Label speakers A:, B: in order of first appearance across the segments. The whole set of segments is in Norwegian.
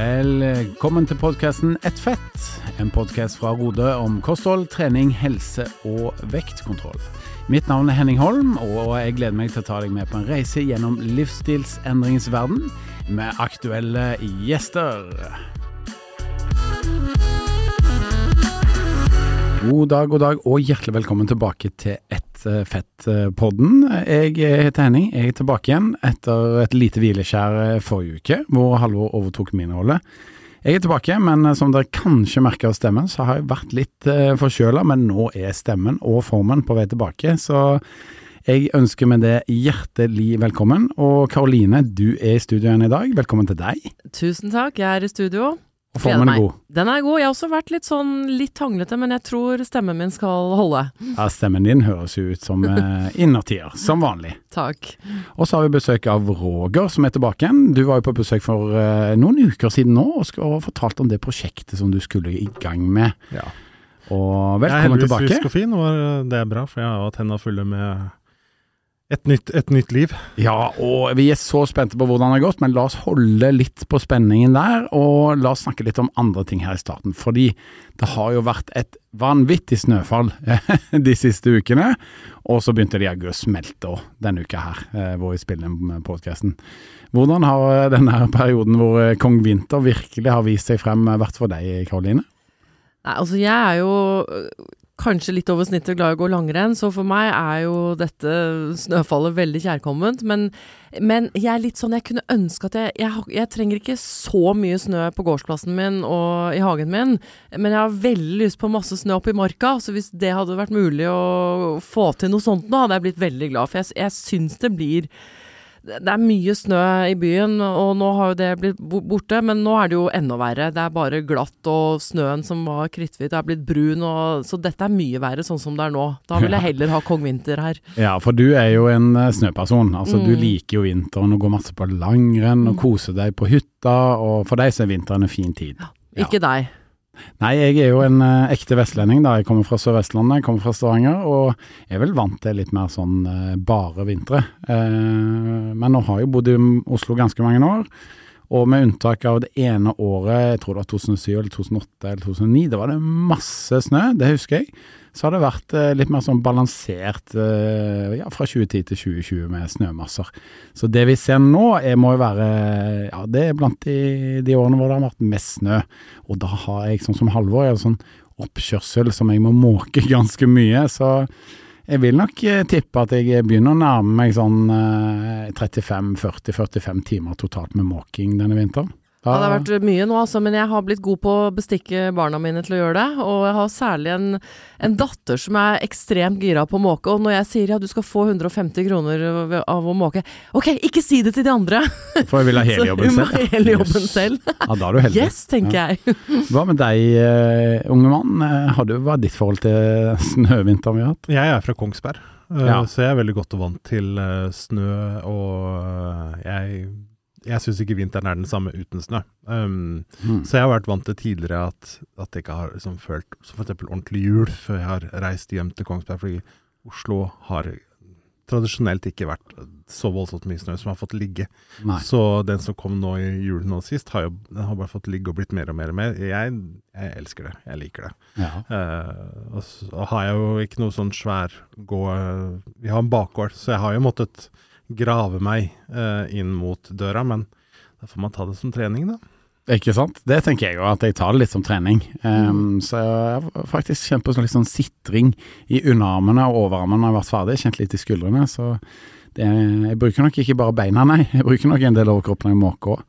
A: Velkommen til podkasten Ett fett, en podkast fra Rode om kosthold, trening, helse og vektkontroll. Mitt navn er Henning Holm, og jeg gleder meg til å ta deg med på en reise gjennom livsstilsendringens verden med aktuelle gjester. God dag, god dag, og hjertelig velkommen tilbake til Ett fett-podden. Jeg heter Henning, jeg er tilbake igjen etter et lite hvileskjær forrige uke, hvor Halvor overtok min rolle. Jeg er tilbake, men som dere kanskje merker av stemmen, så har jeg vært litt forkjøla, men nå er stemmen og formen på vei tilbake, så jeg ønsker med det hjertelig velkommen. Og Karoline, du er i studio igjen i dag. Velkommen til deg.
B: Tusen takk, jeg er i studio.
A: Og formen er god.
B: Den er god. Jeg har også vært litt sånn litt hanglete, men jeg tror stemmen min skal holde.
A: Ja, stemmen din høres jo ut som eh, innertier, som vanlig.
B: Takk.
A: Og så har vi besøk av Roger, som er tilbake igjen. Du var jo på besøk for eh, noen uker siden nå, og, skal, og fortalte om det prosjektet som du skulle i gang med.
C: Ja.
A: Og
C: Jeg er
A: velkommen
C: heldigvis
A: tilbake.
C: frisk og fin, og det er bra, for jeg har hatt hendene fulle med et nytt, et nytt liv.
A: Ja, og vi er så spente på hvordan det har gått, men la oss holde litt på spenningen der, og la oss snakke litt om andre ting her i starten. Fordi det har jo vært et vanvittig snøfall de siste ukene, og så begynte det jaggu å smelte òg denne uka her, eh, hvor vi spiller inn podkasten. Hvordan har denne perioden hvor eh, kong Vinter virkelig har vist seg frem, eh, vært for deg, Karoline?
B: Nei, altså jeg er jo kanskje litt over snittet glad i å gå langrenn, så for meg er jo dette snøfallet veldig kjærkomment. Men, men jeg er litt sånn, jeg kunne ønske at jeg, jeg Jeg trenger ikke så mye snø på gårdsplassen min og i hagen min, men jeg har veldig lyst på masse snø opp i marka. Så hvis det hadde vært mulig å få til noe sånt nå, hadde jeg blitt veldig glad. For jeg, jeg syns det blir det er mye snø i byen, og nå har jo det blitt borte, men nå er det jo enda verre. Det er bare glatt, og snøen som var kritthvit er blitt brun, og, så dette er mye verre sånn som det er nå. Da vil jeg heller ha kong Vinter her.
A: Ja, for du er jo en eh, snøperson. Altså, Du
B: Mm.
A: liker jo vinteren og går masse på langrenn og koser deg på hytta, og for deg så er vinteren en fin tid. Ja.
B: Ikke deg.
A: Nei, jeg er jo en eh, ekte vestlending, da. Jeg kommer fra Sør-Vestlandet, jeg kommer fra Stavanger, og jeg er vel vant til litt mer sånn eh, bare vintre. Eh, men nå har jeg bodd i Oslo ganske mange år, og med unntak av det ene året, jeg tror det var 2007 eller 2008 eller 2009, det var det masse snø, det husker jeg. Så har det vært eh, litt mer sånn balansert eh, ja, fra 2010 til 2020 med snømasser. Så det vi ser nå, er, må jo være ja, det er blant de, de årene hvor det har vært mest snø. Og da har jeg, sånn som Halvor, jeg har sånn oppkjørsel som jeg må måke ganske mye. Så jeg vil nok eh, tippe at jeg begynner å nærme meg sånn eh, 35-40-45 timer totalt med måking denne vinteren.
B: Ja, det har vært mye nå, altså, men jeg har blitt god på å bestikke barna mine til å gjøre det. Og jeg har særlig en, en datter som er ekstremt gira på å måke. Og når jeg sier ja, du skal få 150 kroner av å måke Ok, ikke si det til de andre!
A: For jeg vil ha hele
B: Så
A: jobben
B: hun må
A: selv.
B: ha hele jobben
A: Yes.
B: selv.
A: Ja, da er du heldig.
B: Yes, tenker jeg.
A: Hva med deg, eh, unge mann? Eh, Har du, hva er ditt forhold til snøvinteren vi har hatt?
C: Jeg er fra Kongsberg, eh,
A: Ja.
C: så jeg er veldig godt og vant til snø, og jeg, jeg syns ikke vinteren er den samme uten snø. Um,
A: Mm.
C: Så jeg har vært vant til tidligere at, at jeg ikke har liksom følt som eksempel ordentlig jul før jeg har reist hjem til Kongsberg, fordi Oslo har tradisjonelt ikke vært så voldsomt mye snø som har fått ligge.
A: Nei.
C: Så den som kom nå i julen nå sist, har jo den har bare fått ligge og blitt mer og mer og mer. Jeg, jeg elsker det. Jeg liker det.
A: Ja.
C: Uh, og så har jeg jo ikke noe sånn svær gå... Vi har en bakgård, så jeg har jo måttet grave meg eh, inn mot døra, men da får man ta det som trening, da.
A: Ikke sant? Det tenker jeg òg, at jeg tar det litt som trening. Um, så jeg har faktisk kjent på sånn litt sånn sitring i underarmene og overarmene når jeg har vært ferdig. Kjent litt i skuldrene. Så det, jeg bruker nok ikke bare beina, nei. Jeg bruker nok en del overkroppen jeg måker òg.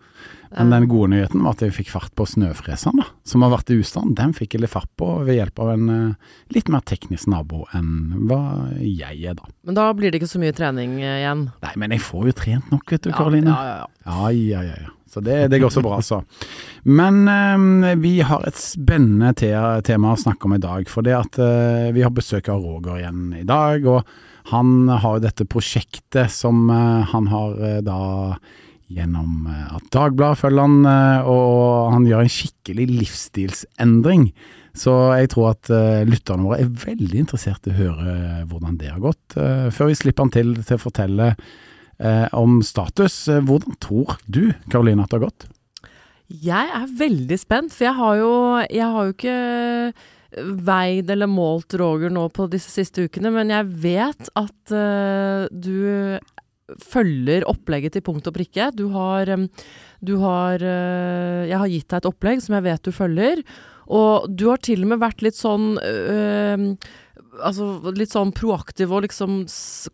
A: Men den gode nyheten var at jeg fikk fart på snøfreseren, da, som har vært i ustand. Den fikk jeg litt fart på ved hjelp av en eh, litt mer teknisk nabo enn hva jeg er, da.
B: Men da blir det ikke så mye trening eh, igjen.
A: Nei, men jeg får jo trent nok, vet du, Karoline.
B: Ja, ja, ja.
A: Ja, ja, ja. Så det, det går så bra, altså. Men eh, vi har et spennende te tema å snakke om i dag. For det at eh, vi har besøk av Roger igjen i dag. Og han har jo dette prosjektet som eh, han har eh, da gjennom eh, at Dagbladet følger han, eh, og han gjør en skikkelig livsstilsendring. Så jeg tror at eh, lytterne våre er veldig interessert i å høre hvordan det har gått. Før vi slipper han til til å fortelle om status, hvordan tror du, Karoline, at det har gått?
B: Jeg er veldig spent, for jeg har jo, jeg har jo ikke veid eller målt Roger nå på disse siste ukene, men jeg vet at uh, du følger opplegget til punkt og prikke. Du har, du har uh, Jeg har gitt deg et opplegg som jeg vet du følger, og du har til og med vært litt sånn uh, altså, litt sånn proaktiv og liksom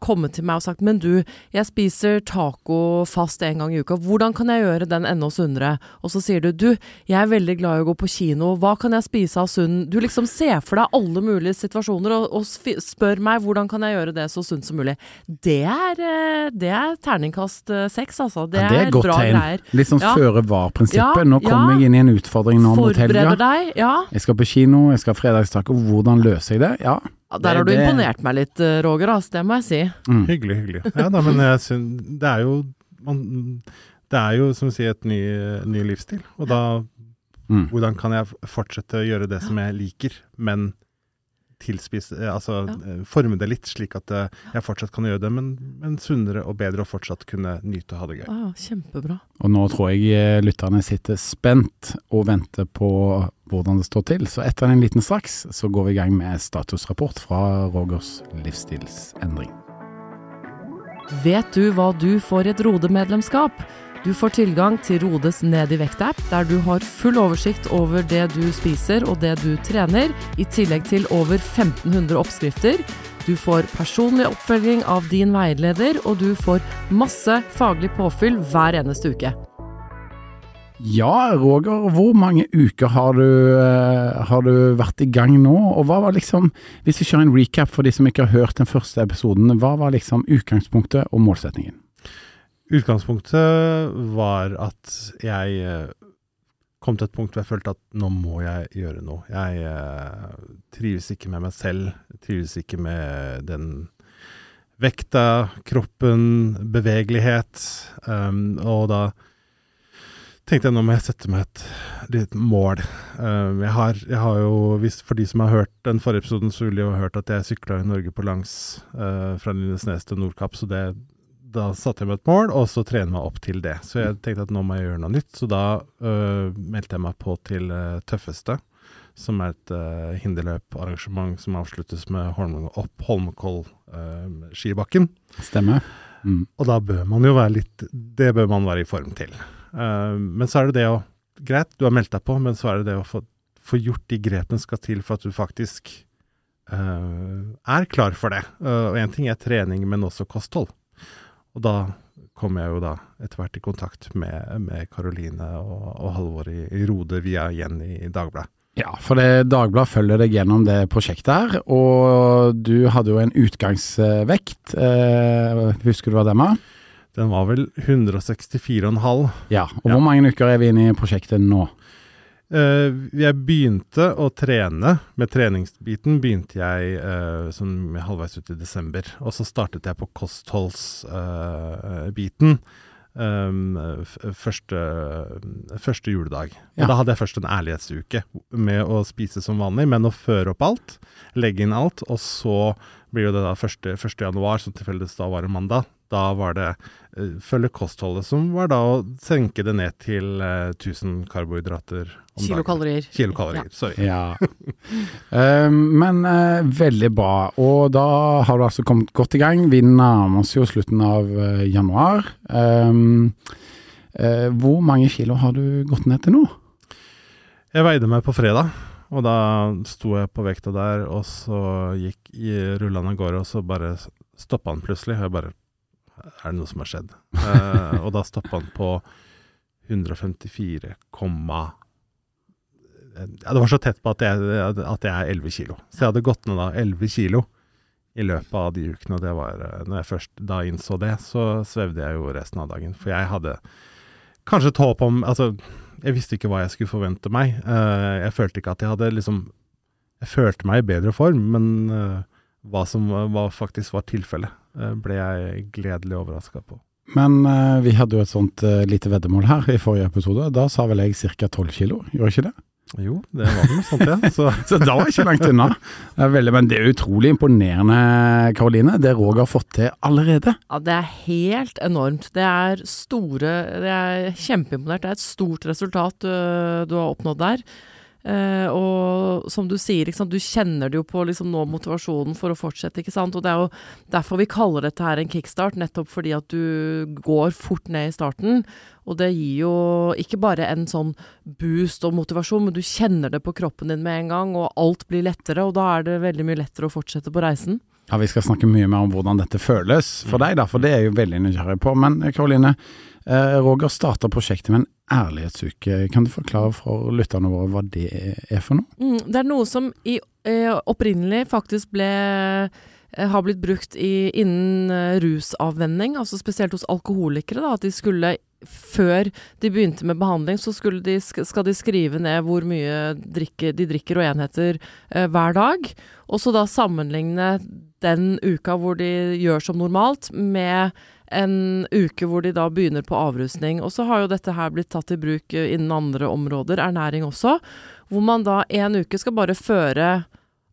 B: kommet til meg og sagt Men du, jeg spiser taco fast en gang i uka. Hvordan kan jeg gjøre den enda sunnere? Og så sier du du, jeg er veldig glad i å gå på kino. Hva kan jeg spise av sunn Du liksom ser for deg alle mulige situasjoner og, og spør meg hvordan kan jeg gjøre det så sunt som mulig. Det er, eh, det er terningkast eh, seks, altså. Det, ja, det er, godt bra tegn. greier.
A: Litt sånn ja. føre var-prinsippet. nå kommer ja. jeg inn i en utfordring nå mot helga.
B: Ja.
A: Jeg skal på kino, jeg skal ha fredagstaco. Hvordan løser jeg det? Ja,
B: ja, der har du imponert meg litt, eh, Roger. ass, det må jeg si.
C: Mm. Hyggelig, hyggelig. Ja da, men jeg synes, det er jo man, Det er jo som å si et ny, ny livsstil. Og da mm. Hvordan kan jeg fortsette å gjøre det som jeg liker, men tilspisse eh, Altså ja. Eh, forme det litt, slik at jeg fortsatt kan gjøre det, men, men sunnere og bedre, og fortsatt kunne nyte og ha det gøy.
B: Ah, kjempebra.
A: Og nå tror jeg lytterne sitter spent og venter på hvordan det står til, så etter en liten straks så går vi i gang med statusrapport fra Rogers livsstilsendring.
B: Vet du hva du får i et Rode-medlemskap? Du får tilgang til Rodes Ned i vekt-app, der du har full oversikt over det du spiser og det du trener, i tillegg til over 1500 oppskrifter. Du får personlig oppfølging av din veileder, og du får masse faglig påfyll hver eneste uke.
A: Ja, Roger, hvor mange uker har du, uh, har du, vært i gang nå? Og hva var liksom, hvis vi kjører en recap for de som ikke har hørt den første episoden, hva var liksom utgangspunktet og målsetningen?
C: Utgangspunktet var at jeg eh, kom til et punkt hvor jeg følte at nå må jeg gjøre noe. Jeg eh, trives ikke med meg selv, trives ikke med den vekta, kroppen, bevegelighet. Um, og da tenkte jeg nå må jeg sette meg et lite mål. Um, jeg, har, jeg, har, jo, hvis, For de som har hørt den forrige episoden, så ville de jo ha hørt at jeg sykla i Norge på langs uh, fra Lindesnes til Nordkapp, så det da satte jeg meg et mål, og så trene meg opp til det. Så jeg tenkte at nå må jeg gjøre noe nytt. Så da uh, meldte jeg meg på til Tøffeste, som er et hinderløparrangement som avsluttes med Holm opp Holmenkollskibakken.
A: Stemmer.
C: Mm. Og da bør man jo være litt Det bør man være i form til. Men så er det det å Greit, du har meldt deg på, men så er det det å få, få gjort de grepene skal til for at du faktisk er klar for det. og én ting er trening, men også kosthold. Og da kom jeg jo da etter hvert i kontakt med Karoline og, og Halvor i, i Rode via Jenny i Dagbladet.
A: Ja, for det Dagbladet følger deg gjennom det prosjektet her, og du hadde jo en utgangsvekt. Uh, husker du hva den var?
C: Den var vel 164,5.
A: Ja, og hvor mange uker er vi inne i prosjektet nå?
C: Uh, jeg begynte å trene. Med treningsbiten begynte jeg uh, halvveis ut i desember. Og så startet jeg på kostholdsbiten uh, um, første, første, juledag. Ja. Og da hadde jeg først en ærlighetsuke med å spise som vanlig, men å føre opp alt, legge inn alt. Og så blir det da 1. januar, som tilfeldigvis da var en mandag. Da var det følge kostholdet, som var da å senke det ned til 1000 karbohydrater om
B: Kilokalorier.
C: Kilokalorier, ja. sorry.
A: Ja. uh, men uh, veldig bra. Og da har du altså kommet godt i gang. Vi nærmer oss jo slutten av uh, januar. Um, hvor mange kilo har du gått ned til nå?
C: Jeg veide meg på fredag, og da sto jeg på vekta der, og så gikk rullene av gårde, og så bare stoppa han plutselig. Og Jeg bare Er det noe som har skjedd? og da stoppa han på 154, ja, Det var så tett på at jeg, at jeg er 11 kilo. Så jeg hadde gått ned da 11 kilo i løpet av de ukene. Og det var, eh, når jeg først da innså det, så svevde jeg jo resten av dagen. For jeg hadde kanskje et håp om Altså, jeg visste ikke hva jeg skulle forvente meg. Uh, jeg følte ikke at jeg hadde liksom Jeg følte meg i bedre form, men uh, hva som var, faktisk var tilfellet, ble jeg gledelig overraska på.
A: Men vi hadde jo et sånt lite veddemål her i forrige episode. Da sa vel jeg ca. 12 kilo, gjorde ikke det?
C: Jo, det var noe sånt, ja. Så
A: Så da var jeg ikke langt unna. Er veldig, men det er utrolig imponerende, Karoline, det Roger har fått til allerede.
B: Ja, det er helt enormt. Det er store Det er kjempeimponert. Det er et stort resultat du, du har oppnådd der. Eh, og som du sier, ikke sant, du kjenner det jo på liksom nå motivasjonen for å fortsette, ikke sant. Og det er jo derfor vi kaller dette her en kickstart, nettopp fordi at du går fort ned i starten. Og det gir jo ikke bare en sånn boost og motivasjon, men du kjenner det på kroppen din med en gang, og alt blir lettere, og da er det veldig mye lettere å fortsette på reisen.
A: Ja, Vi skal snakke mye mer om hvordan dette føles for deg, da, for det er jeg jo veldig nysgjerrig på. Men Karoline, eh, Roger starta prosjektet med en ærlighetsuke. Kan du forklare for lytterne våre hva det er for noe?
B: Mm, det er noe som i, eh, opprinnelig faktisk ble eh, har blitt brukt i, innen eh, rusavvenning, altså spesielt hos alkoholikere. Da, at de skulle, før de begynte med behandling, så de, skal de skrive ned hvor mye drikke, de drikker og enheter eh, hver dag. Og så da sammenligne den uka hvor de gjør som normalt, med en uke hvor de da begynner på avrusning. Og så har jo dette her blitt tatt i bruk eh, innen andre områder, ernæring også, hvor man da en uke skal bare føre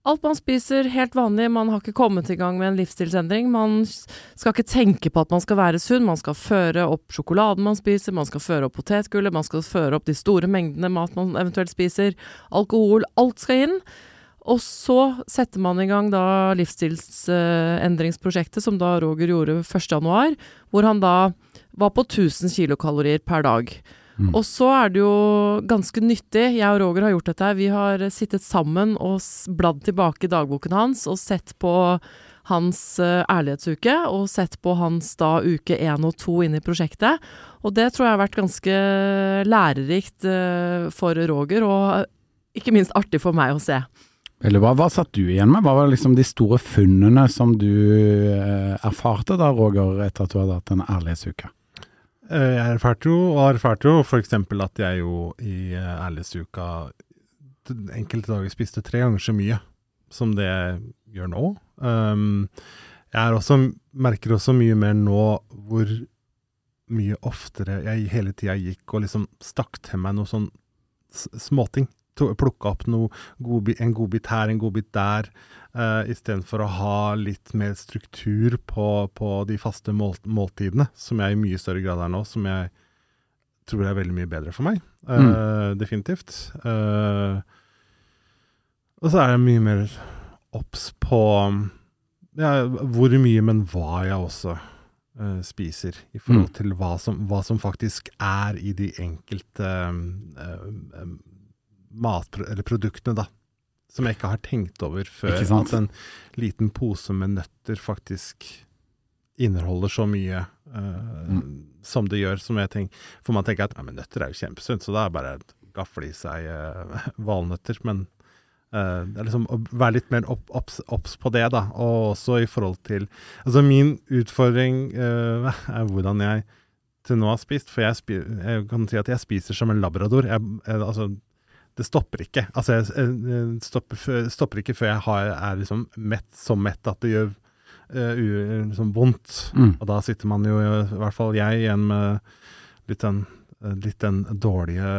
B: alt man spiser, helt vanlig. Man har ikke kommet i gang med en livsstilsendring. Man skal ikke tenke på at man skal være sunn. Man skal føre opp sjokoladen man spiser, man skal føre opp potetgullet, man skal føre opp de store mengdene mat man eventuelt spiser. Alkohol. Alt skal inn. Og så setter man i gang da livsstilsendringsprosjektet, som da Roger gjorde 1.1, hvor han da var på 1000 kilokalorier per dag. Mm. Og så er det jo ganske nyttig. Jeg og Roger har gjort dette. Vi har sittet sammen og bladd tilbake i dagboken hans og sett på hans uh, ærlighetsuke, og sett på hans da uke én og to inn i prosjektet. Og det tror jeg har vært ganske lærerikt uh, for Roger, og ikke minst artig for meg å se.
A: Veldig hva, Hva satt du igjen med? Hva var liksom de store funnene som du eh, erfarte da, Roger, etter at du hadde hatt en ærlighetsuke?
C: Eh, jeg erfarte jo, og erfarte jo f.eks. at jeg jo i eh, ærlighetsuka enkelte dager spiste tre ganger så mye som det jeg gjør nå. Um, jeg også, merker også mye mer nå hvor mye oftere jeg hele tida gikk og liksom stakk til meg noe sånn småting plukke opp noe, en godbit her, en godbit der, uh, istedenfor å ha litt mer struktur på, på de faste mål, måltidene, som jeg i mye større grad er nå, som jeg tror er veldig mye bedre for meg. Uh, mm. Definitivt. Uh, og så er jeg mye mer obs på ja, hvor mye, men hva jeg også spiser, i forhold mm. til hva som, hva som, faktisk er i de enkelte uh, mat, eller produktene, da. Som jeg ikke har tenkt over før. At en liten pose med nøtter faktisk inneholder så mye uh, mm. som det gjør. Som jeg tenker, for man tenker at ja, men nøtter er jo kjempesunt, så da er det bare å gafle i seg uh, valnøtter. Men uh, det er liksom å være litt mer obs på det, da. Og også i forhold til Altså min utfordring er hvordan jeg til nå har spist, for jeg, jeg, kan si at jeg spiser som en labrador. Jeg, jeg, altså, det stopper ikke. Altså, jeg stopper, stopper ikke før jeg har, er liksom mett så mett at det gjør uh, liksom vondt. Mm. Og da sitter man jo, i hvert fall jeg, igjen med litt den, litt den dårlige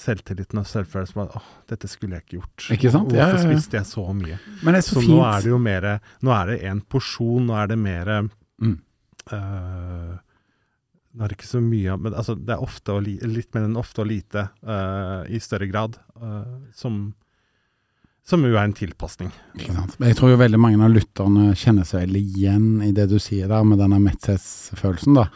C: selvtilliten og selvfølelsen. Åh, dette skulle jeg ikke gjort.
A: Ikke sant?
C: Hvorfor ja, ja, ja. spiste jeg så mye?
A: Men det er så, så
C: fint. nå er det jo mer Nå er det en porsjon, nå er det mer mm. uh, det er ikke så mye men altså, det er ofte og li, litt mer enn ofte og lite uh, i større grad, uh, som, som jo er en tilpasning.
A: Jeg tror jo veldig mange av lytterne kjenner seg veldig igjen i det du sier der, med denne metthetsfølelsen. da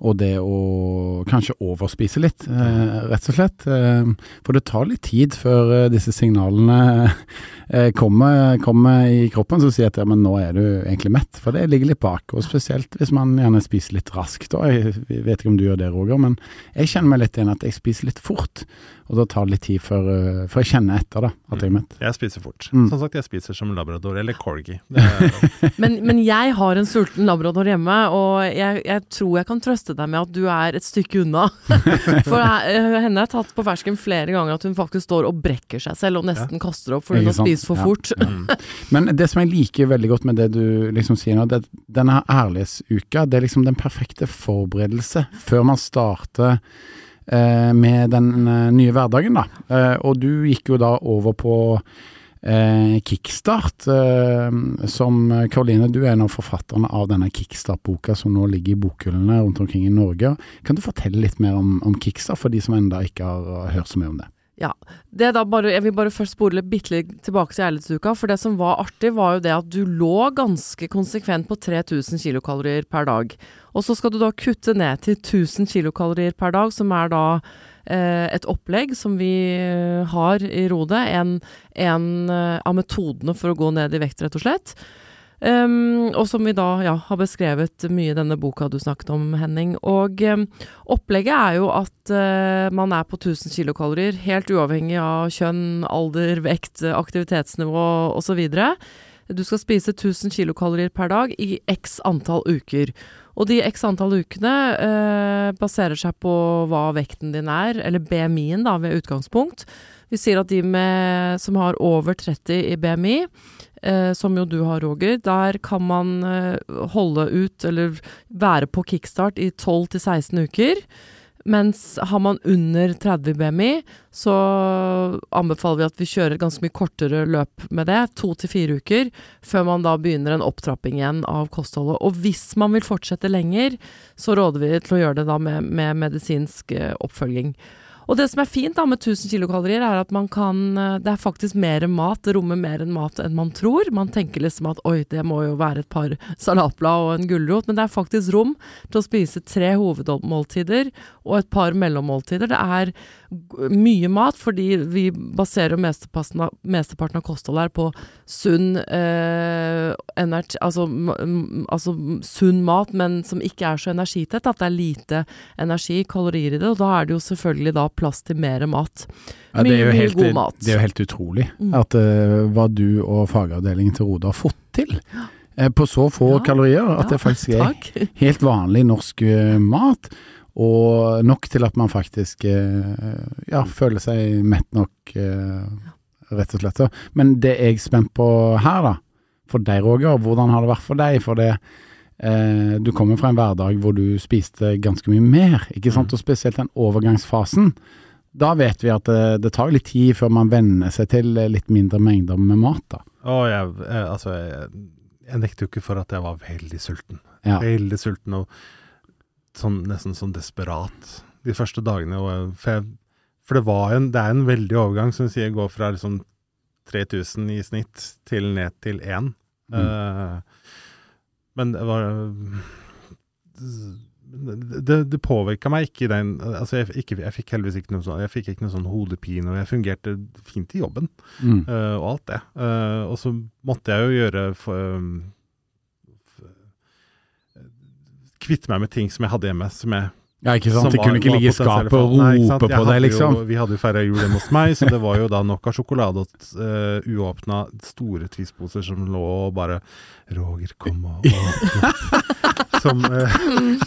A: og det å kanskje overspise litt, eh, rett og slett. Eh, for det tar litt tid før eh, disse signalene kommer, kommer, i kroppen som sier at ja, men nå er du egentlig mett, for det ligger litt bak. Og spesielt hvis man gjerne spiser litt raskt. Og jeg vet ikke om du gjør det, Roger, men jeg kjenner meg litt igjen at jeg spiser litt fort. Og da tar det litt tid før, uh, før jeg kjenner etter da, at jeg er mett.
C: Jeg spiser fort. Mm. Som sagt, jeg spiser som labrador, eller corgi.
B: men, men, jeg har en sulten labrador hjemme, og jeg, jeg, tror jeg kan trøste deg med at du er et stykke unna. For jeg, henne har tatt på fersken flere ganger at hun faktisk står og brekker seg selv og nesten ja. kaster opp fordi hun har spist for ja. fort.
A: Ja. Men det som jeg liker veldig godt med det du liksom sier nå, det, denne ærlighetsuka, det er liksom den perfekte forberedelse før man starter eh, med den eh, nye hverdagen, da. Eh, og du gikk jo da over på eh, kickstart. Eh, som Karoline, du er en av forfatterne av denne kickstart-boka som nå ligger i bokhyllene rundt omkring i Norge. Kan du fortelle litt mer om, om kickstart, for de som ennå ikke har hørt så mye om det?
B: Ja. Bare, jeg vil bare først spole bitte litt tilbake til ærlighetsuka. For det som var artig, var jo det at du lå ganske konsekvent på 3000 kilokalorier per dag. Og så skal du da kutte ned til 1000 kilokalorier per dag, som er da eh, et opplegg som vi eh, har i Rode. En, en eh, av metodene for å gå ned i vekt, rett og slett. Um, og som vi da ja, har beskrevet mye i denne boka du snakket om, Henning. Og um, opplegget er jo at uh, man er på 1000 kilokalorier, helt uavhengig av kjønn, alder, vekt, aktivitetsnivå osv. Du skal spise 1000 kilokalorier per dag i x antall uker. Og de x antall ukene uh, baserer seg på hva vekten din er, eller BMI-en da, ved utgangspunkt. Vi sier at de med, som har over 30 i BMI, eh, som jo du har, Roger, der kan man eh, holde ut, eller være på kickstart i 12-16 uker. Mens har man under 30 BMI, så anbefaler vi at vi kjører ganske mye kortere løp med det, to til fire uker, før man da begynner en opptrapping igjen av kostholdet. Og hvis man vil fortsette lenger, så råder vi til å gjøre det da med, med medisinsk eh, oppfølging. Og det som er fint da med 1000 kilokalorier, er at man kan eh, Det er faktisk mer mat, det rommer mer enn mat enn man tror. Man tenker liksom at oi, det må jo være et par salatblad og en gulrot, men det er faktisk rom til å spise tre hovedmåltider og et par mellommåltider. Det er mye mat, fordi vi baserer jo mesteparten av kostholdet her på sunn eh, energi, altså, altså, sunn mat, men som ikke er så energitett. At det er lite energi, kalorier i det. Og da er det jo selvfølgelig da plass til mer mat.
A: Ja, mye,
B: mye
A: helt,
B: god mat.
A: Det er jo helt utrolig mm. at uh, hva du og fagavdelingen til Rode har fått til. Uh, på så få ja, kalorier. At det faktisk er takk. helt vanlig norsk uh, mat. Og nok til at man faktisk ja, føler seg mett nok, rett og slett. Men det er jeg spent på her, da, for deg Roger, hvordan har det vært for deg? For det Eh, du kommer fra en hverdag hvor du spiste ganske mye mer, ikke sant, mm. og spesielt den overgangsfasen. Da vet vi at det, det tar litt tid før man venner seg til litt mindre mengder med mat. da.
C: Å, jeg, jeg, altså, jeg, jeg nekter jo ikke for at jeg var veldig sulten. Ja. Veldig sulten og sånn, nesten sånn desperat de første dagene. Og, for, for, det var en, det er en veldig overgang, som du sier, går fra liksom 3000 i snitt til ned til 1. Mm. Uh, men det var det, det påvirka meg ikke i den altså jeg, ikke, jeg, fikk heldigvis ikke noe sånn Jeg fikk ikke noe sånn hodepine, og jeg fungerte fint i jobben mm. uh, og alt det. Uh, og så måtte jeg jo gjøre for, um, Kvitte meg med ting som jeg hadde hjemme, som jeg
A: ja, ikke sant. De kunne ikke ligge i skapet og rope på deg, liksom.
C: Jo, vi hadde jo feira jul hjemme hos meg, så det var jo da nok av sjokolade og uh, uåpna store Twist-poser som lå og bare Roger, kom og. Som, uh,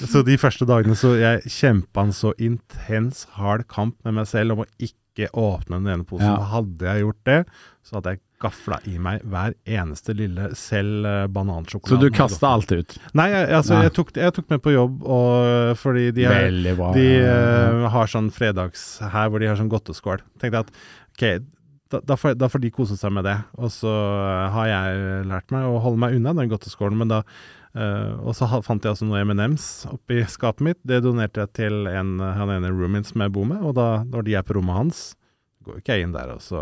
C: så de første dagene så jeg kjempa en så intens, hard kamp med meg selv om å ikke åpne den ene posen. Ja. Hadde jeg gjort det, så hadde jeg gafla i meg hver eneste lille, selv uh, banansjokolade.
A: Så du kasta alt ut?
C: Nei, jeg, altså. Jeg, tok, jeg, tok, med på jobb, og, fordi de, er, de uh, har sånn fredags her hvor de har sånn godteskål. Tenkte at ok, da, da, får, da, får, de kose seg med det. Og så uh, har jeg lært meg å holde meg unna den godteskålen, men da Uh, og så fant jeg også noe M&M's oppi skapet mitt. Det donerte jeg til en, han ene roomien som jeg bor med, og da, når de er på rommet hans, går ikke jeg inn der og så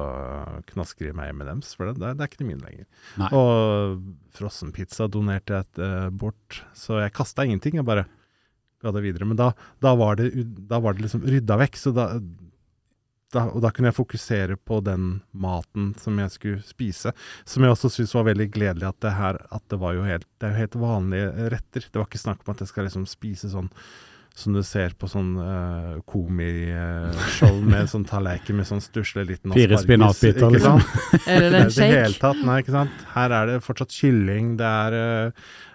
C: knasker i meg M&M's, for det, det, er ikke min lenger. Nei. Og frossenpizza donerte jeg et, uh, bort, så jeg kasta ingenting. Jeg bare ga det videre. Men da, da, var, det, da var, det, liksom rydda vekk, så da, da, og da kunne jeg fokusere på den maten som jeg skulle spise. Som jeg også syntes var veldig gledelig, at det her at det var jo helt, det er jo helt vanlige retter. Det var ikke snakk om at jeg skal liksom spise sånn som du ser på sånn uh, komishow uh, med sånn tallerken med sånn stusslig liten
A: Fire spinatbiter, liksom.
B: Eller en shake.
C: Det hele tatt, nei, ikke sant. Her er det fortsatt kylling, det er,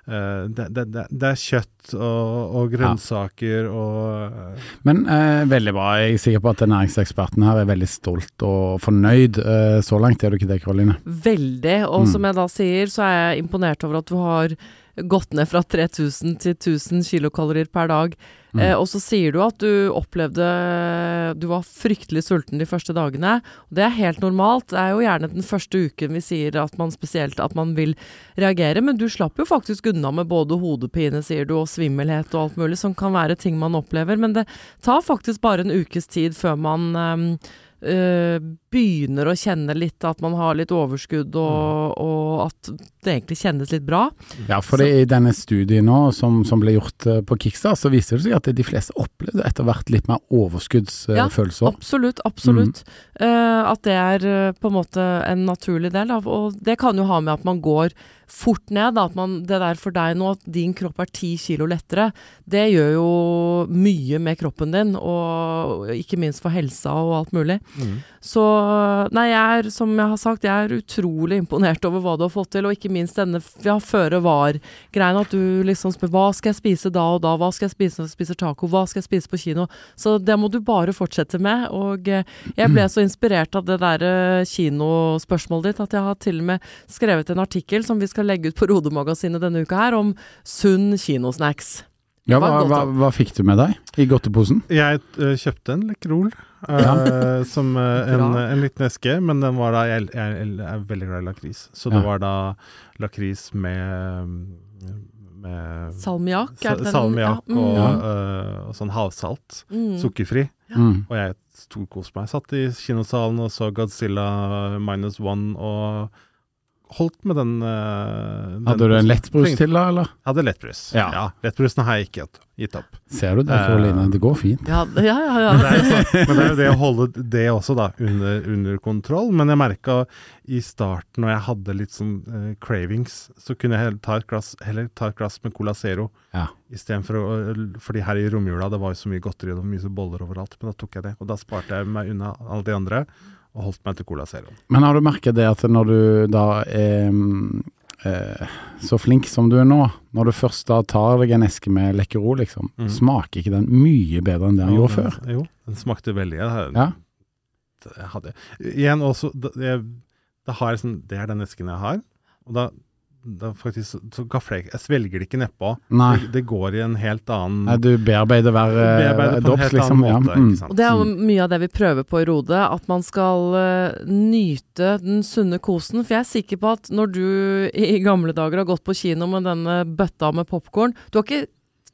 C: uh, det, det, det, det, er kjøtt og, og grønnsaker ja. og
A: Men veldig bra. Jeg er sikker på at næringseksperten her er veldig stolt og fornøyd. så langt er du ikke det, Karoline?
B: Veldig. Og mm. som jeg da sier, så er jeg imponert over at du har gått ned fra 3000 til 1000 kilokalorier per dag.
A: Mm.
B: Eh, og så sier du at du opplevde Du var fryktelig sulten de første dagene. Og det er helt normalt. Det er jo gjerne den første uken vi sier at man spesielt at man vil reagere, men du slapp jo faktisk unna med både hodepine, sier du, og svimmelhet og alt mulig, som kan være ting man opplever. Men det tar faktisk bare en ukes tid før man ehm, øh, begynner å kjenne litt at man har litt overskudd, og, og at det egentlig kjennes litt bra.
A: Ja, for det, i denne studien nå som, som ble gjort eh, på Kickstar, så viser det seg at de fleste opplevde etter hvert litt mer overskuddsfølelser.
B: Absolutt, absolutt. Eh, at det er eh, på en måte en naturlig del. Av, og det kan jo ha med at man går fort ned. Da, at man, det der for deg nå, at din kropp er ti kilo lettere, det gjør jo mye med kroppen din, og ikke minst for helsa og alt mulig.
C: Mm.
B: Så nei, jeg er, som jeg har sagt, jeg er utrolig imponert over hva du har fått til, og ikke minst denne ja, føre var-greien. At du liksom spør hva skal jeg spise da og da, hva skal jeg spise når jeg spiser taco, hva skal jeg spise på kino? Så det må du bare fortsette med. Og eh, jeg ble så inspirert av det der eh, kinospørsmålet ditt at jeg har til og med skrevet en artikkel som vi skal legge ut på Rodemagasinet denne uka her, om sunn kinosnacks.
A: Ja, hva, hva, hva fikk du med deg i godteposen?
C: Jeg uh, kjøpte en Lekkerol. uh, som uh, en, en liten eske, men den var da Jeg, jeg, jeg er veldig glad i lakris, så det var da lakris med med
B: Salmiakk?
C: sa-
B: det den?
C: salmiakk
B: Ja, mm.
C: og,
A: Ja.
C: eh, og sånn havsalt.
B: Mm.
C: Sukkerfri.
A: Mm.
C: Og jeg storkoste meg. Satt i kinosalen og så Godzilla minus one og holdt med den, eh, den
A: Hadde du en lettbrus til da, eller?
C: Jeg hadde lettbrus.
A: Ja.
C: Ja. Lettbrusen har jeg ikke gitt opp.
A: Ser du det, Karoline? Uh, Det går fint.
B: Ja, ja, ja.
C: Men
B: ja.
C: det er så, men det, er jo det å holde det også da under, under kontroll. Men jeg merka i starten når jeg hadde litt sånn uh, cravings, så kunne jeg heller ta et glass, heller ta et glass med Cola Zero
A: Ja.
C: istedenfor å Fordi her i romjula det var jo så mye godteri og mye så boller overalt, men da tok jeg det. Og da sparte jeg meg unna alle de andre og holdt meg til Cola Zero.
A: Men har du merket det at når du da er eh, så flink som du er nå, når du først da tar deg en eske med Lekkerol, liksom,
C: mm.
A: smaker ikke den mye bedre enn det den gjorde før?
C: Jo, den smakte veldig. Jeg,
A: Ja.
C: jeg hadde, igjen også, det, det, har sånn Det er den esken jeg har. Og da, da faktisk så, gafler jeg Jeg svelger det ikke nedpå. Det, det går i en helt annen
A: Nei, du bearbeider hver dops,
C: Bearbeider på en
A: drops,
C: helt
A: liksom.
C: Måte,
A: Ja. Mm.
B: Og det er jo mye av det vi prøver på i Rode, at man skal uh, nyte den sunne kosen. For jeg er sikker på at når du i gamle dager har gått på kino med denne bøtta med popkorn Du har ikke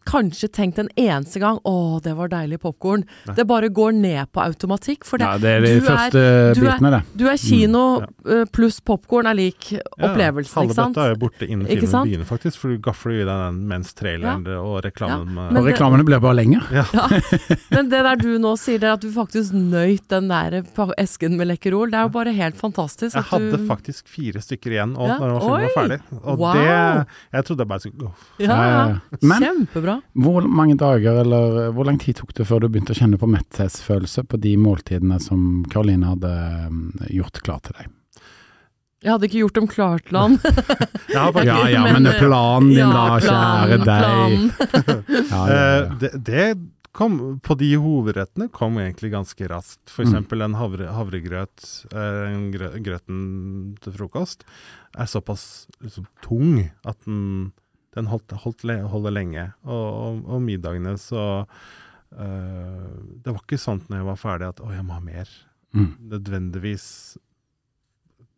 B: kanskje tenkt en eneste gang 'Å, det var deilig popkorn'. Det bare går ned på automatikk. For det,
A: Ja, det er de
B: du er-
A: første
B: du er-
A: bitene, det.
B: du er kino
C: Ja.
B: eh, pluss popkorn er lik opplevelsen,
C: ja,
B: ikke sant?
C: bøtta er borte innen filmen begynner, faktisk. For du gafler i den mens traileren og reklamen
B: men
A: Og reklamene blir bare lenger.
B: Men det der du nå sier, det er at du faktisk nøyt den der esken med Lekkerol. Det er jo bare helt fantastisk.
C: Jeg
B: at du-
C: hadde faktisk fire stykker igjen og
B: Ja,
C: når filmen var ferdig. Og
B: Wow!
C: det Jeg trodde jeg bare skulle gå.
B: Ja,
A: Ja,
B: Kjempebra.
A: hvor mange dager, eller hvor lang tid tok det før du begynte å kjenne på metthetsfølelse på de måltidene som Karoline hadde mm, gjort klar til deg?
B: Jeg hadde ikke gjort dem klart til han.
A: Ja ja,
B: Men,
A: men planen din da,
B: Ja,
A: kjære deg. Ja, ja,
C: Eh,
A: ja.
C: det, det kom På de hovedrettene kom egentlig ganske raskt. For
A: Mm.
C: eksempel en havre, havregrøt, eh, en grø, grøten til frokost, er såpass liksom, tung at den, den holdt, holdt holder lenge. Og, og, og middagene så eh, Det var ikke sånn når jeg var ferdig at å, jeg må ha mer.
A: Mm.
C: Nødvendigvis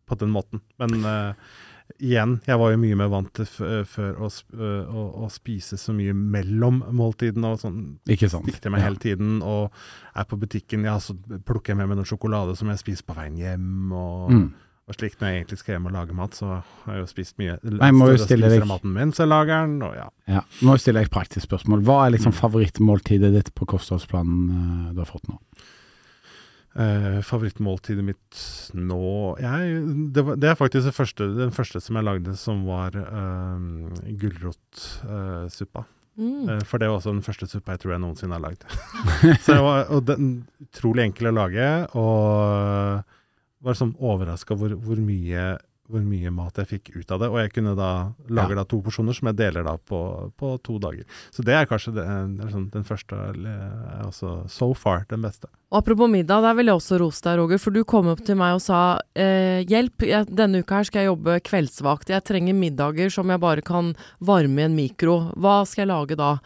C: på den måten. Men eh, igjen, jeg var jo mye mer vant til før å, sp øh, å, å spise så mye mellom måltidene og sånn.
A: Ikke sant.
C: Dikter meg
A: Ja.
C: hele tiden og er på butikken, ja, så plukker jeg med meg noe sjokolade som jeg spiser på veien hjem. og...
A: Mm.
C: Og slik når jeg egentlig skal hjem og lage mat, så har jeg jo spist mye.
A: Nei, må jo stille deg-
C: maten mens jeg lager den, og ja.
A: Ja. Nå stiller jeg et praktisk spørsmål. Hva er liksom
C: Mm.
A: favorittmåltidet ditt på kostholdsplanen eh, du har fått nå?
C: Uh, favorittmåltidet mitt nå jeg, det, var, det er faktisk det første, den første som jeg lagde, som var uh, gulrotsuppa.
B: Mm.
C: uh, for det var også den første suppa jeg tror jeg noensinne har lagd. Så jeg var, og den utrolig enkel å lage, og var sånn overraska hvor, hvor hvor mye mat jeg fikk ut av det. Og jeg kunne da lage
A: Ja.
C: da to porsjoner som jeg deler da på, på to dager. Så det er kanskje det, det er sånn, den første, altså so far, den beste.
B: Og apropos middag, der vil jeg også rose deg, Roger. For du kom opp til meg og sa eh, hjelp, jeg, denne uka her skal jeg jobbe kveldsvakt. Jeg trenger middager som jeg bare kan varme i en mikro. Hva skal jeg lage da?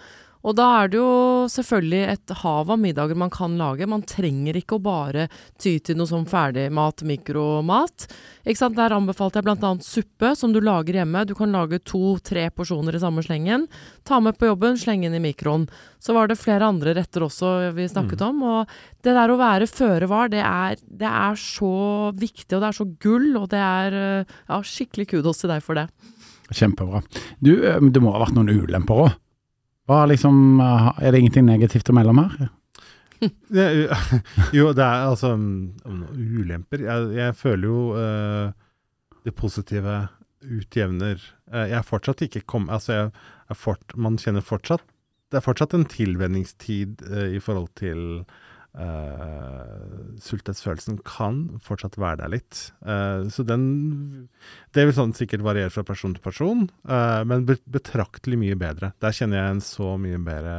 B: Og da er det jo selvfølgelig et hav av middager man kan lage. Man trenger ikke å bare ty til noe sånn ferdigmat, mikromat. Ikke sant? Der anbefalte jeg bl.a. suppe, som du lager hjemme. Du kan lage to-tre porsjoner i samme slengen. Ta med på jobben, slenge inn i mikroen. Så var det flere andre retter også vi snakket om. Og det der å være føre var, det er, det er så viktig, og det er så gull, og det er eh, ja, skikkelig kudos til deg for det.
A: Kjempebra. Du, eh, det må ha vært noen ulemper òg? Liksom, eh, er det ingenting negativt å melde om her?
C: Jo, det er altså um, ulemper. Jeg, jeg føler jo uh, det positive utjevner Eh, Jeg er fortsatt ikke kommet Altså, man kjenner fortsatt Det er fortsatt en tilvenningstid uh, i forhold til uh, Sulthetsfølelsen kan fortsatt være der litt. Uh, så den Det vil sånn sikkert variere fra person til person, uh, men betraktelig mye bedre. Der kjenner jeg en så mye bedre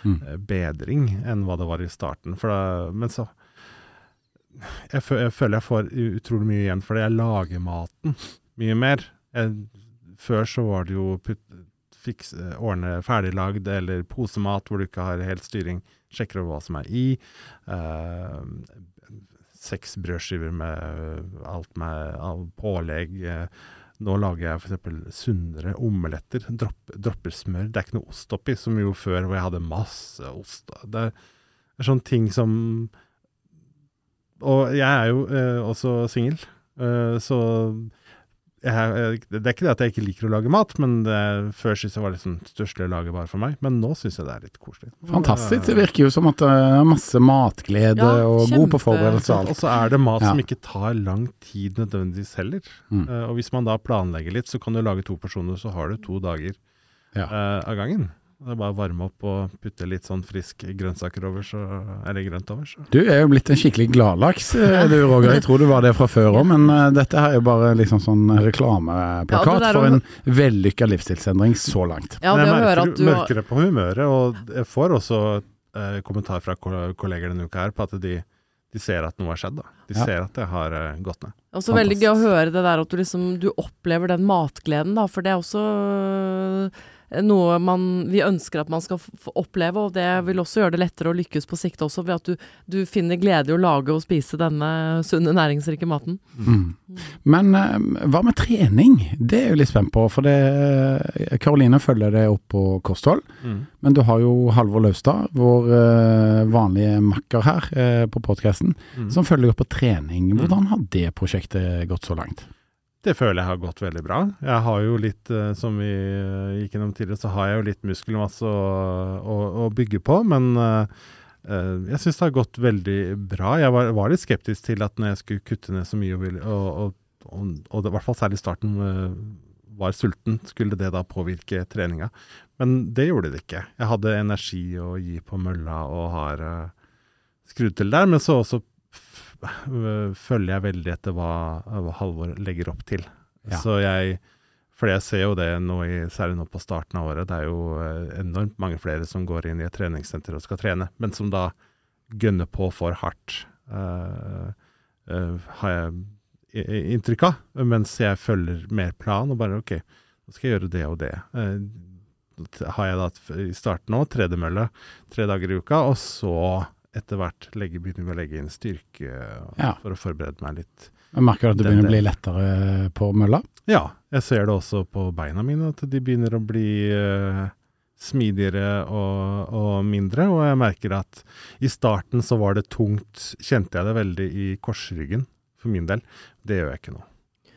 A: Mm.
C: eh, bedring enn hva det var i starten. For da, men så jeg, jeg føler jeg får utrolig mye igjen fordi jeg lager maten mye mer. Jeg, før så var det jo putt, fiks, ordne ferdiglagd eller posemat hvor du ikke har helt styring. Sjekker over hva som er i. Eh, seks brødskiver med alt med av pålegg. Eh, nå lager jeg f.eks. sunnere omeletter. Dropp, dropper smør. Det er ikke noe ost oppi, som jo før hvor jeg hadde masse ost. Det er sånne ting som Og jeg er jo eh, også singel, eh, så jeg, det er ikke det at jeg ikke liker å lage mat, men det, før syntes jeg var liksom største stusslig å lage bare for meg. Men nå syns jeg det er litt koselig.
A: Fantastisk. Det virker jo som at det er masse matglede
B: Ja,
A: og
B: kjempe-
A: god på forberedelse og
C: Og så er det mat
A: Ja.
C: som ikke tar lang tid nødvendigvis heller.
A: Mm.
C: Uh, og hvis man da planlegger litt, så kan du lage to personer, så har du to dager
A: Ja.
C: uh, av gangen. Det er bare å varme opp og putte litt sånn frisk grønnsaker over, så, er det grønt over. Så.
A: Du er jo blitt en skikkelig gladlaks, eh, du Roger. Jeg tror du var det fra før òg, men eh, dette her er jo bare liksom sånn reklameplakat
B: ja,
A: for en vellykka livsstilsendring så langt.
B: Ja, det
C: jeg merker,
B: at du
C: mørkere på humøret, og jeg får også eh, kommentar fra ko- kolleger denne uka her på at de, de ser at noe har skjedd. Da. De
A: Ja.
C: ser at det har eh, gått ned.
B: Også veldig gøy å høre det der at du liksom du opplever den matgleden, da. For det er også øh, noe man vi ønsker at man skal få oppleve, og det vil også gjøre det lettere å lykkes på sikt også, ved at du, du finner glede i å lage og spise denne sunne, næringsrike maten.
A: Mm. Men eh, hva med trening? Det er jeg litt spent på. For det Karoline følger det opp på kosthold. Men du har jo Halvor Laustad, vår eh, vanlige makker her eh, på podkasten,
C: Mm.
A: som følger opp på trening. Hvordan har det prosjektet gått så langt?
C: Det føler jeg har gått veldig bra. Jeg har jo litt, eh, som vi eh, gikk gjennom tidligere, så har jeg jo litt muskelmasse å, å, å bygge på. Men eh, jeg syns det har gått veldig bra. Jeg var, var litt skeptisk til at når jeg skulle kutte ned så mye, og, og, og, og, det, i hvert fall særlig i starten, var sulten, skulle det da påvirke treninga. Men det gjorde det ikke. Jeg hadde energi å gi på mølla og har skrudd til der. Men så også følger jeg veldig etter hva, hva Halvor legger opp til.
A: Ja.
C: Så jeg For jeg ser jo det nå i, særlig nå på starten av året. Det er jo eh, enormt mange flere som går inn i et treningssenter og skal trene, men som da gønner på for hardt. uh, uh, har jeg inntrykk av. Mens jeg følger mer plan og bare OK, nå skal jeg gjøre det og det. Uh, har jeg da i starten nå tredemølle tre dager i uka, og så etter hvert legge, begynner å legge inn styrke
A: Ja.
C: for å forberede meg litt.
A: Jeg merker at det begynner å bli lettere på mølla.
C: Ja, jeg ser det også på beina mine, at de begynner å bli uh, smidigere og, og mindre. Og jeg merker at i starten så var det tungt, kjente jeg det veldig i korsryggen for min del. Det gjør jeg ikke nå.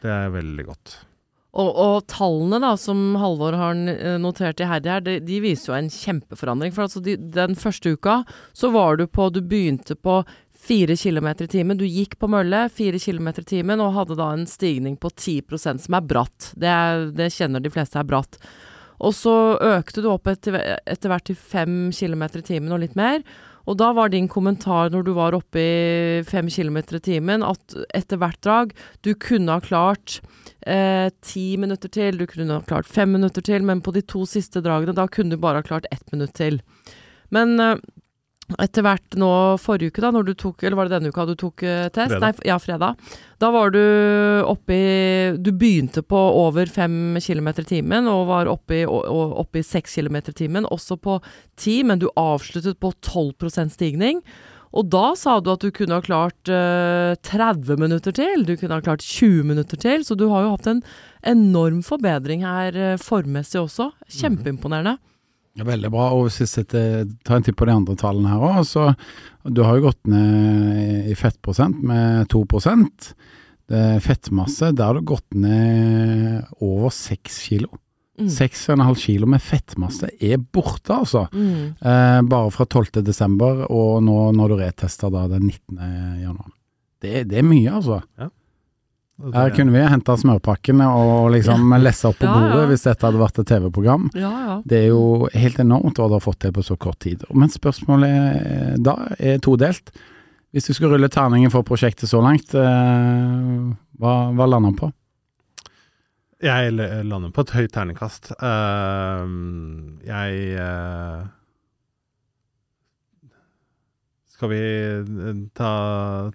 C: Det er veldig godt.
B: Og, og tallene da, som Halvor har notert i Herre her, de, de viser jo en kjempeforandring. For altså de, den første uka så var du på Du begynte på fire kilometer i timen. Du gikk på mølle fire kilometer i timen og hadde da en stigning på 10% som er bratt. Det, er, det kjenner de fleste er bratt. Og så økte du opp etter, etter hvert til fem kilometer i timen og litt mer. Og da var din kommentar når du var oppe i fem kilometer i timen, at etter hvert drag du kunne ha klart eh, ti minutter til, du kunne ha klart fem minutter til, men på de to siste dragene, da kunne du bare ha klart ett minutt til. Men eh, etter hvert nå forrige uke, da, når du tok Eller var det denne uka du tok uh, test?
C: Fredag.
B: Nei, ja, fredag. Da var du oppe i Du begynte på over fem kilometer i timen og var oppe i, oppe i seks kilometer i timen, også på ti, men du avsluttet på 12% stigning. Og da sa du at du kunne ha klart uh, 30 minutter til, du kunne ha klart 20 minutter til, så du har jo hatt en enorm forbedring her uh, formmessig også. Kjempeimponerende.
A: Ja, veldig bra. Og hvis vi sitter, tar en titt på de andre tallene her òg, så du har jo gått ned i fettprosent med 2 det er Fettmasse, der har du gått ned over 6 kilo.
B: Mm.
A: 6,5 kilo med fettmasse er borte, altså.
B: Mm.
A: Eh, bare fra 12. desember, og nå når du retester da den 19. januar. Det, det er mye, altså.
C: Og
A: Her kunne vi henta smørpakkene og liksom lesse opp på
B: Ja,
A: bordet
B: ja.
A: hvis dette hadde vært et TV-program.
B: Ja, ja.
A: Det er jo helt enormt hva du har fått til på så kort tid. Men spørsmålet da er todelt. Hvis du skulle rulle terningen for prosjektet så langt, eh, hva, hva lander den på?
C: Jeg lander på et høyt terningkast. Eh, jeg eh, Skal vi eh, ta,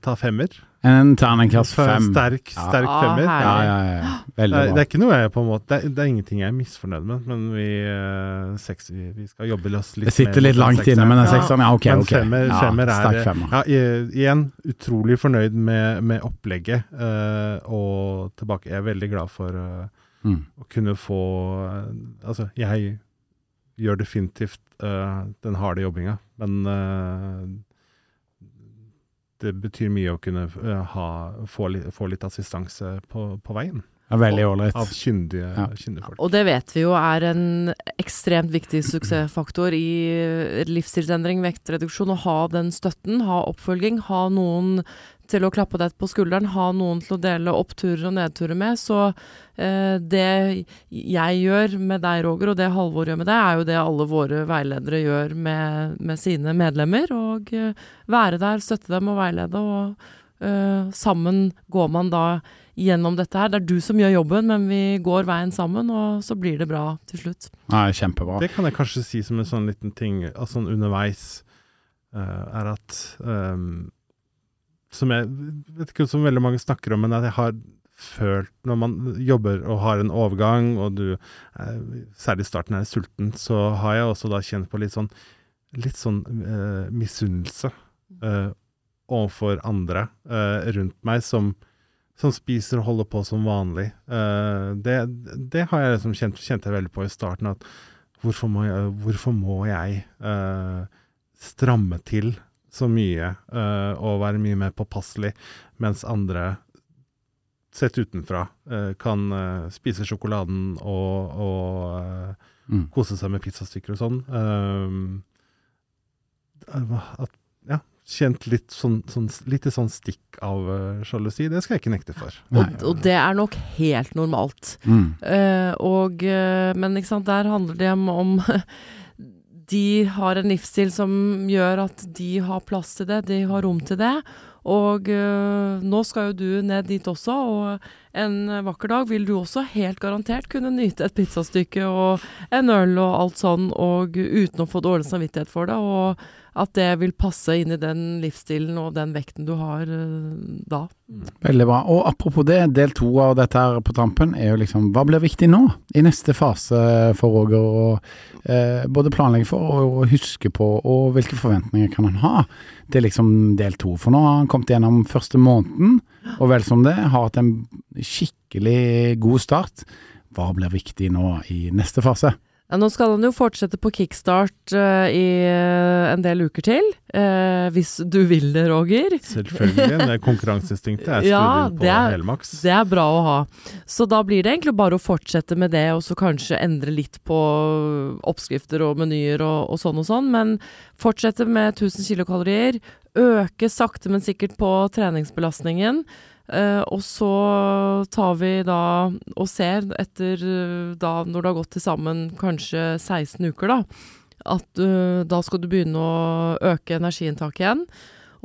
C: ta femmer?
A: En terningkast fem.
C: Sterk, sterk
B: ja.
C: femmer.
A: Ja, ja, ja. Veldig
C: Det er, det er ikke noe jeg på en måte Det er, det er ingenting jeg er misfornøyd med, men vi, eh, seks, vi, vi skal jobbe oss litt
A: Det sitter litt langt inne med den
B: Ja.
A: sekseren. Ja, ok,
C: Men
A: ok.
C: femmer,
A: Ja,
C: femmer er
A: sterk femmer.
C: Ja, igjen, utrolig fornøyd med, med opplegget. Uh, og tilbake Jeg er veldig glad for uh,
A: Mm.
C: å kunne få uh, Altså, jeg gjør definitivt den harde jobbinga, men det betyr mye å kunne eh, ha, få, litt, få litt assistanse på, på veien
A: Ja, veldig ålreit.
C: av kyndige,
A: Ja.
C: kyndige folk.
B: Og det vet vi jo er en ekstremt viktig suksessfaktor i livsstilsendring, vektreduksjon. Å ha den støtten, ha oppfølging, ha noen til å klappe deg på skulderen, ha noen til å dele oppturer og nedturer med. Så eh, det jeg gjør med deg, Roger, og det Halvor gjør med deg, er jo det alle våre veiledere gjør med, med sine medlemmer. Og eh, være der, støtte dem og veilede. Og eh, sammen går man da gjennom dette her. Det er du som gjør jobben, men vi går veien sammen, og så blir det bra til slutt.
A: Nei, kjempebra.
C: Det kan jeg kanskje si som en sånn liten ting altså sånn underveis, uh, er at ehm, Som jeg vet ikke som veldig mange snakker om, men at jeg har følt når man jobber og har en overgang, og du særlig i starten er sulten, så har jeg også da kjent på litt sånn litt sånn eh, misunnelse eh, overfor andre eh, rundt meg som som spiser og holder på som vanlig. Eh, det, det har jeg liksom kjent, kjente jeg veldig på i starten. At hvorfor må jeg, hvorfor må jeg eh, stramme til så mye uh, og være mye mer påpasselig, mens andre sett utenfra uh, kan uh, spise sjokoladen og, og
A: Mm.
C: kose seg med pizzastykker og sånn. At, ja, kjent litt sånn, sånn, litt sånn stikk av uh. Det skal jeg ikke nekte for.
B: Og, og det er nok helt normalt.
A: Mm.
B: Uh, og, uh, men ikke sant, der handler det om, om De har en livsstil som gjør at de har plass til det, de har rom til det. Og eh, nå skal jo du ned dit også, og en vakker dag vil du også helt garantert kunne nyte et pizzastykke og en øl og alt sånn, og uten å få dårlig samvittighet for det. Og at det vil passe inn i den livsstilen og den vekten du har eh, da.
A: Veldig bra. Og apropos det, del to av dette her på tampen er jo liksom Hva blir viktig nå, i neste fase for Roger å eh, både planlegge for og huske på, og hvilke forventninger kan han ha til liksom del to? For nå har han kommet gjennom første måneden, og vel som det, har hatt en skikkelig god start. Hva blir viktig nå i neste fase?
B: Ja, nå skal han jo fortsette på kickstart uh, i uh, en del uker til, Uh, hvis du vil det, Roger.
C: Selvfølgelig. Det konkurranseinstinktet er skrudd
B: Ja,
C: inn på
B: er-
C: helmaks.
B: Det er bra å ha. Så da blir det egentlig bare å fortsette med det, og så kanskje endre litt på oppskrifter og menyer og, og sånn og sånn, men fortsette med 1000 kilokalorier. Øke sakte, men sikkert på treningsbelastningen. Eh, og så tar vi da og ser etter eh, da når det har gått til sammen kanskje 16 uker, da. at uh, da skal du begynne å øke energiinntaket igjen.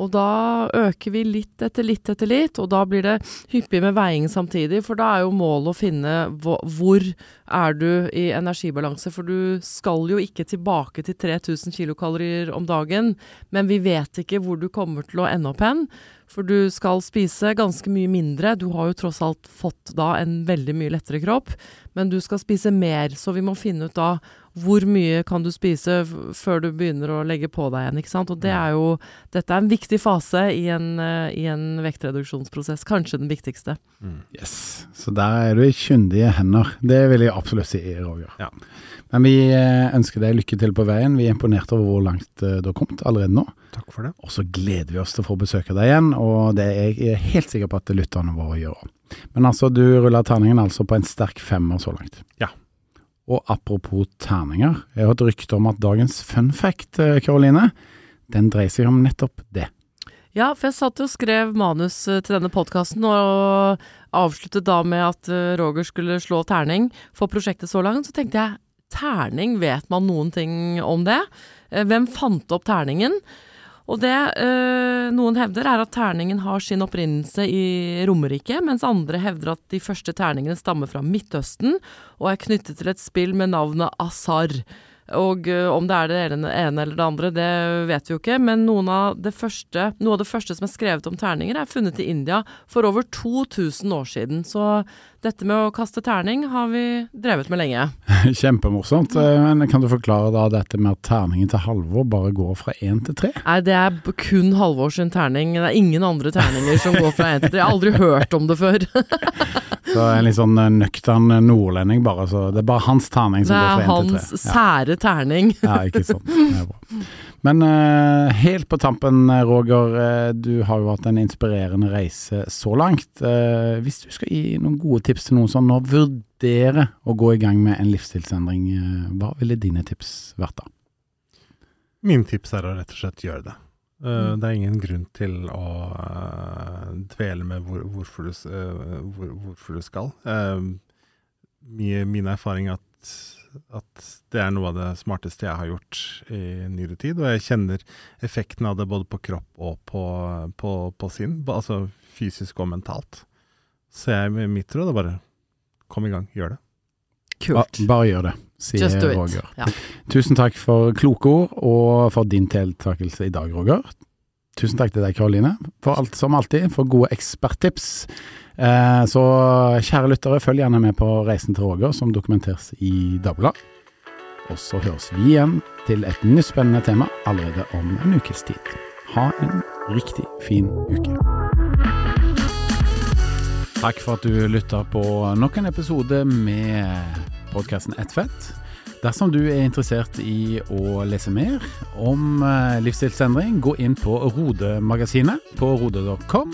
B: Og da øker vi litt etter litt etter litt, og da blir det hyppig med veiing samtidig. For da er jo målet å finne hvor, er du i energibalanse. For du skal jo ikke tilbake til 3000 kilokalorier om dagen, men vi vet ikke hvor du kommer til å ende opp hen. For du skal spise ganske mye mindre. Du har jo tross alt fått da en veldig mye lettere kropp, men du skal spise mer. Så vi må finne ut da hvor mye kan du spise før du begynner å legge på deg igjen, ikke sant. Og det er jo Dette er en viktig fase i en, uh, i en vektreduksjonsprosess. Kanskje den viktigste.
A: Mm. Yes. Så der er du i kyndige hender. Det vil jeg absolutt si, Roger.
C: Ja.
A: Men vi eh, ønsker deg lykke til på veien. Vi er imponert over hvor langt uh, du har kommet allerede nå.
C: Takk for det.
A: Og så gleder vi oss til å få besøke deg igjen, og det er jeg helt sikker på at lytterne våre gjør òg. Men altså, du ruller terningen altså på en sterk femmer så langt.
C: Ja.
A: Og apropos terninger, jeg har et rykte om at dagens fun fact, Karoline, den dreier seg om nettopp det.
B: Ja, for jeg satt og skrev manus til denne podkasten, og avsluttet da med at Roger skulle slå terning for prosjektet så langt. Så tenkte jeg terning, vet man noen ting om det? Hvem fant opp terningen? Og det øh, noen hevder, er at terningen har sin opprinnelse i Romerike, mens andre hevder at de første terningene stammer fra Midtøsten og er knyttet til et spill med navnet Asar. Og øh, om det er det ene eller det andre, det vet vi jo ikke. Men av første, noe av det første som er skrevet om terninger, er funnet i India for over 2000 år siden. Så dette med å kaste terning har vi drevet med lenge.
A: Kjempemorsomt. Eh, men kan du forklare da dette med at terningen til Halvor bare går fra én til tre?
B: Nei, det er kun Halvor sin terning. Det er ingen andre terninger som går fra én til tre. Jeg har aldri hørt om det før.
A: Så en litt sånn nøktern nordlending, bare. Så det er bare hans terning som går fra én til tre.
B: Det er hans sære terning.
A: ja, ikke sant. Det er bra. Men uh, helt på tampen, Roger. Uh, du har jo hatt en inspirerende reise så langt. Uh, hvis du skal gi noen gode tips til noen som nå vurderer å gå i gang med en livsstilsendring, hva ville dine tips vært da?
C: Min tips er å rett og slett gjøre det. Uh, det er ingen grunn til å uh, dvele med hvor, hvorfor, du, uh, hvor, hvorfor, du, skal. Mye, min erfaring er at, at, det er noe av det smarteste jeg har gjort i nyere tid. Og jeg kjenner effekten av det både på kropp og på, på, på sinn, altså fysisk og mentalt. Så jeg, mitt råd er bare kom i gang, gjør det.
B: Kult.
A: Ba, bare gjør det sier Roger.
B: Ja.
A: Tusen takk for kloke ord, og for din deltakelse i dag, Roger. Tusen takk til deg, Karoline, for alt som alltid, for gode eksperttips. Eh, så kjære lyttere, følg gjerne med på reisen til Roger, som dokumenteres i Dagbladet. Og så høres vi igjen til et nytt spennende tema allerede om en ukes tid. Ha en riktig fin uke. Takk for at du lytta på nok en episode med podkasten Ett fett. Dersom du er interessert i å lese mer om eh, livsstilsendring, gå inn på Rode-magasinet på rode.com.